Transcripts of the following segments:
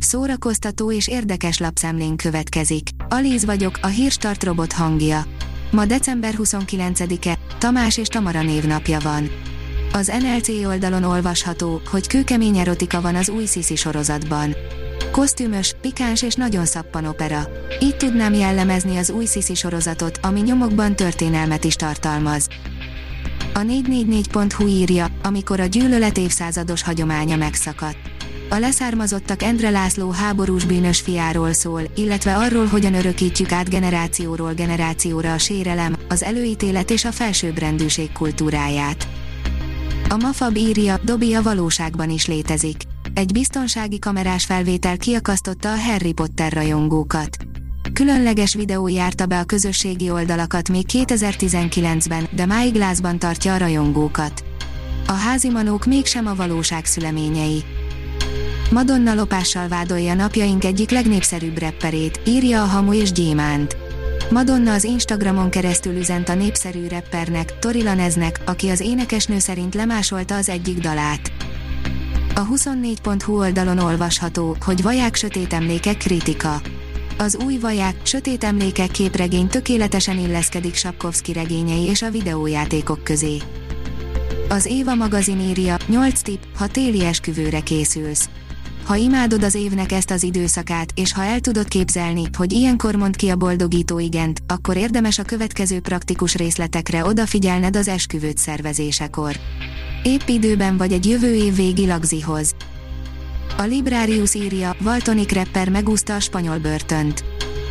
Szórakoztató és érdekes lapszemlén következik. Alíz vagyok, a hírstart robot hangja. Ma december 29-e, Tamás és Tamara névnapja van. Az NLC oldalon olvasható, hogy kőkemény erotika van az új Sisi sorozatban. Kosztümös, pikáns és nagyon szappan opera. Így tudnám jellemezni az új Sisi sorozatot, ami nyomokban történelmet is tartalmaz. A 444.hu írja, amikor a gyűlölet évszázados hagyománya megszakadt. A leszármazottak Endre László háborús bűnös fiáról szól, illetve arról, hogyan örökítjük át generációról generációra a sérelem, az előítélet és a felsőbbrendűség kultúráját. A Mafab írja, Dobby a valóságban is létezik. Egy biztonsági kamerás felvétel kiakasztotta a Harry Potter rajongókat. Különleges videó járta be a közösségi oldalakat még 2019-ben, de máig lázban tartja a rajongókat. A házimanók mégsem a valóság szüleményei. Madonna lopással vádolja napjaink egyik legnépszerűbb rapperét, írja a Hamu és Gyémánt. Madonna az Instagramon keresztül üzent a népszerű rappernek, Tori Laneznek, aki az énekesnő szerint lemásolta az egyik dalát. A 24.hu oldalon olvasható, hogy vaják sötét emlékek kritika. Az új vaják, sötét emlékek képregény tökéletesen illeszkedik Sapkowski regényei és a videójátékok közé. Az Éva magazin írja, 8 tipp, ha téli esküvőre készülsz. Ha imádod az évnek ezt az időszakát, és ha el tudod képzelni, hogy ilyenkor mond ki a boldogító igent, akkor érdemes a következő praktikus részletekre odafigyelned az esküvőt szervezésekor. Épp időben vagy egy jövő év végi lagzihoz. A Librarius írja, Valtonik rapper megúszta a spanyol börtönt.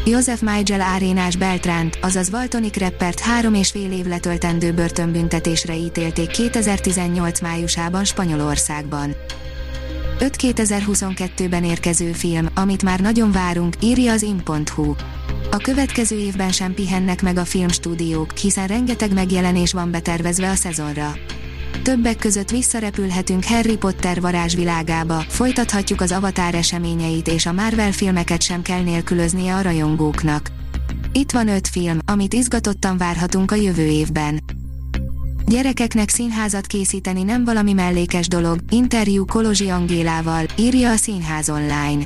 Joseph Maigel Arénás Beltránt, azaz Valtonik rappert három és fél év letöltendő börtönbüntetésre ítélték 2018 májusában Spanyolországban. 5 2022-ben érkező film, amit már nagyon várunk, írja az in.hu. A következő évben sem pihennek meg a filmstúdiók, hiszen rengeteg megjelenés van betervezve a szezonra. Többek között visszarepülhetünk Harry Potter varázsvilágába, folytathatjuk az Avatar eseményeit és a Marvel filmeket sem kell nélkülöznie a rajongóknak. Itt van öt film, amit izgatottan várhatunk a jövő évben. Gyerekeknek színházat készíteni nem valami mellékes dolog, interjú Kolozsi Angélával, írja a Színház online.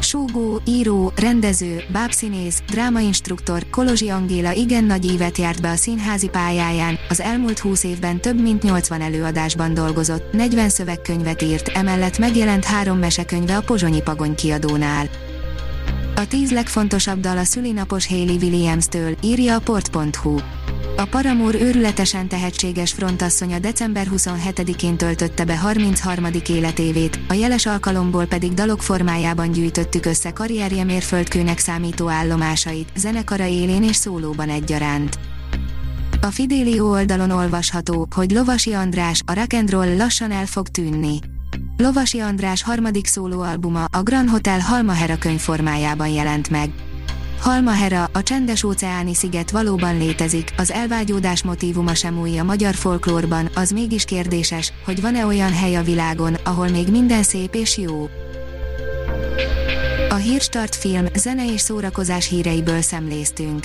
Súgó, író, rendező, bábszínész, drámainstruktor, Kolozsi Angéla igen nagy évet járt be a színházi pályáján, az elmúlt 20 évben több mint 80 előadásban dolgozott, 40 szövegkönyvet írt, emellett megjelent három mesekönyve a Pozsonyi Pagony kiadónál. A tíz legfontosabb dal a szülinapos Hayley Williams-től, írja a port.hu. A Paramúr őrületesen tehetséges frontasszonya december 27-én töltötte be 33. életévét, a jeles alkalomból pedig dalok formájában gyűjtöttük össze karrierje mérföldkőnek számító állomásait, zenekara élén és szólóban egyaránt. A Fidelio oldalon olvasható, hogy Lovasi András, a rock'n'roll lassan el fog tűnni. Lovasi András harmadik szólóalbuma, a Grand Hotel Halmahera könyv formájában jelent meg. Halmahera, a csendes óceáni sziget valóban létezik, az elvágyódás motívuma sem új a magyar folklórban, az mégis kérdéses, hogy van-e olyan hely a világon, ahol még minden szép és jó. A Hírstart film, zene és szórakozás híreiből szemléztünk.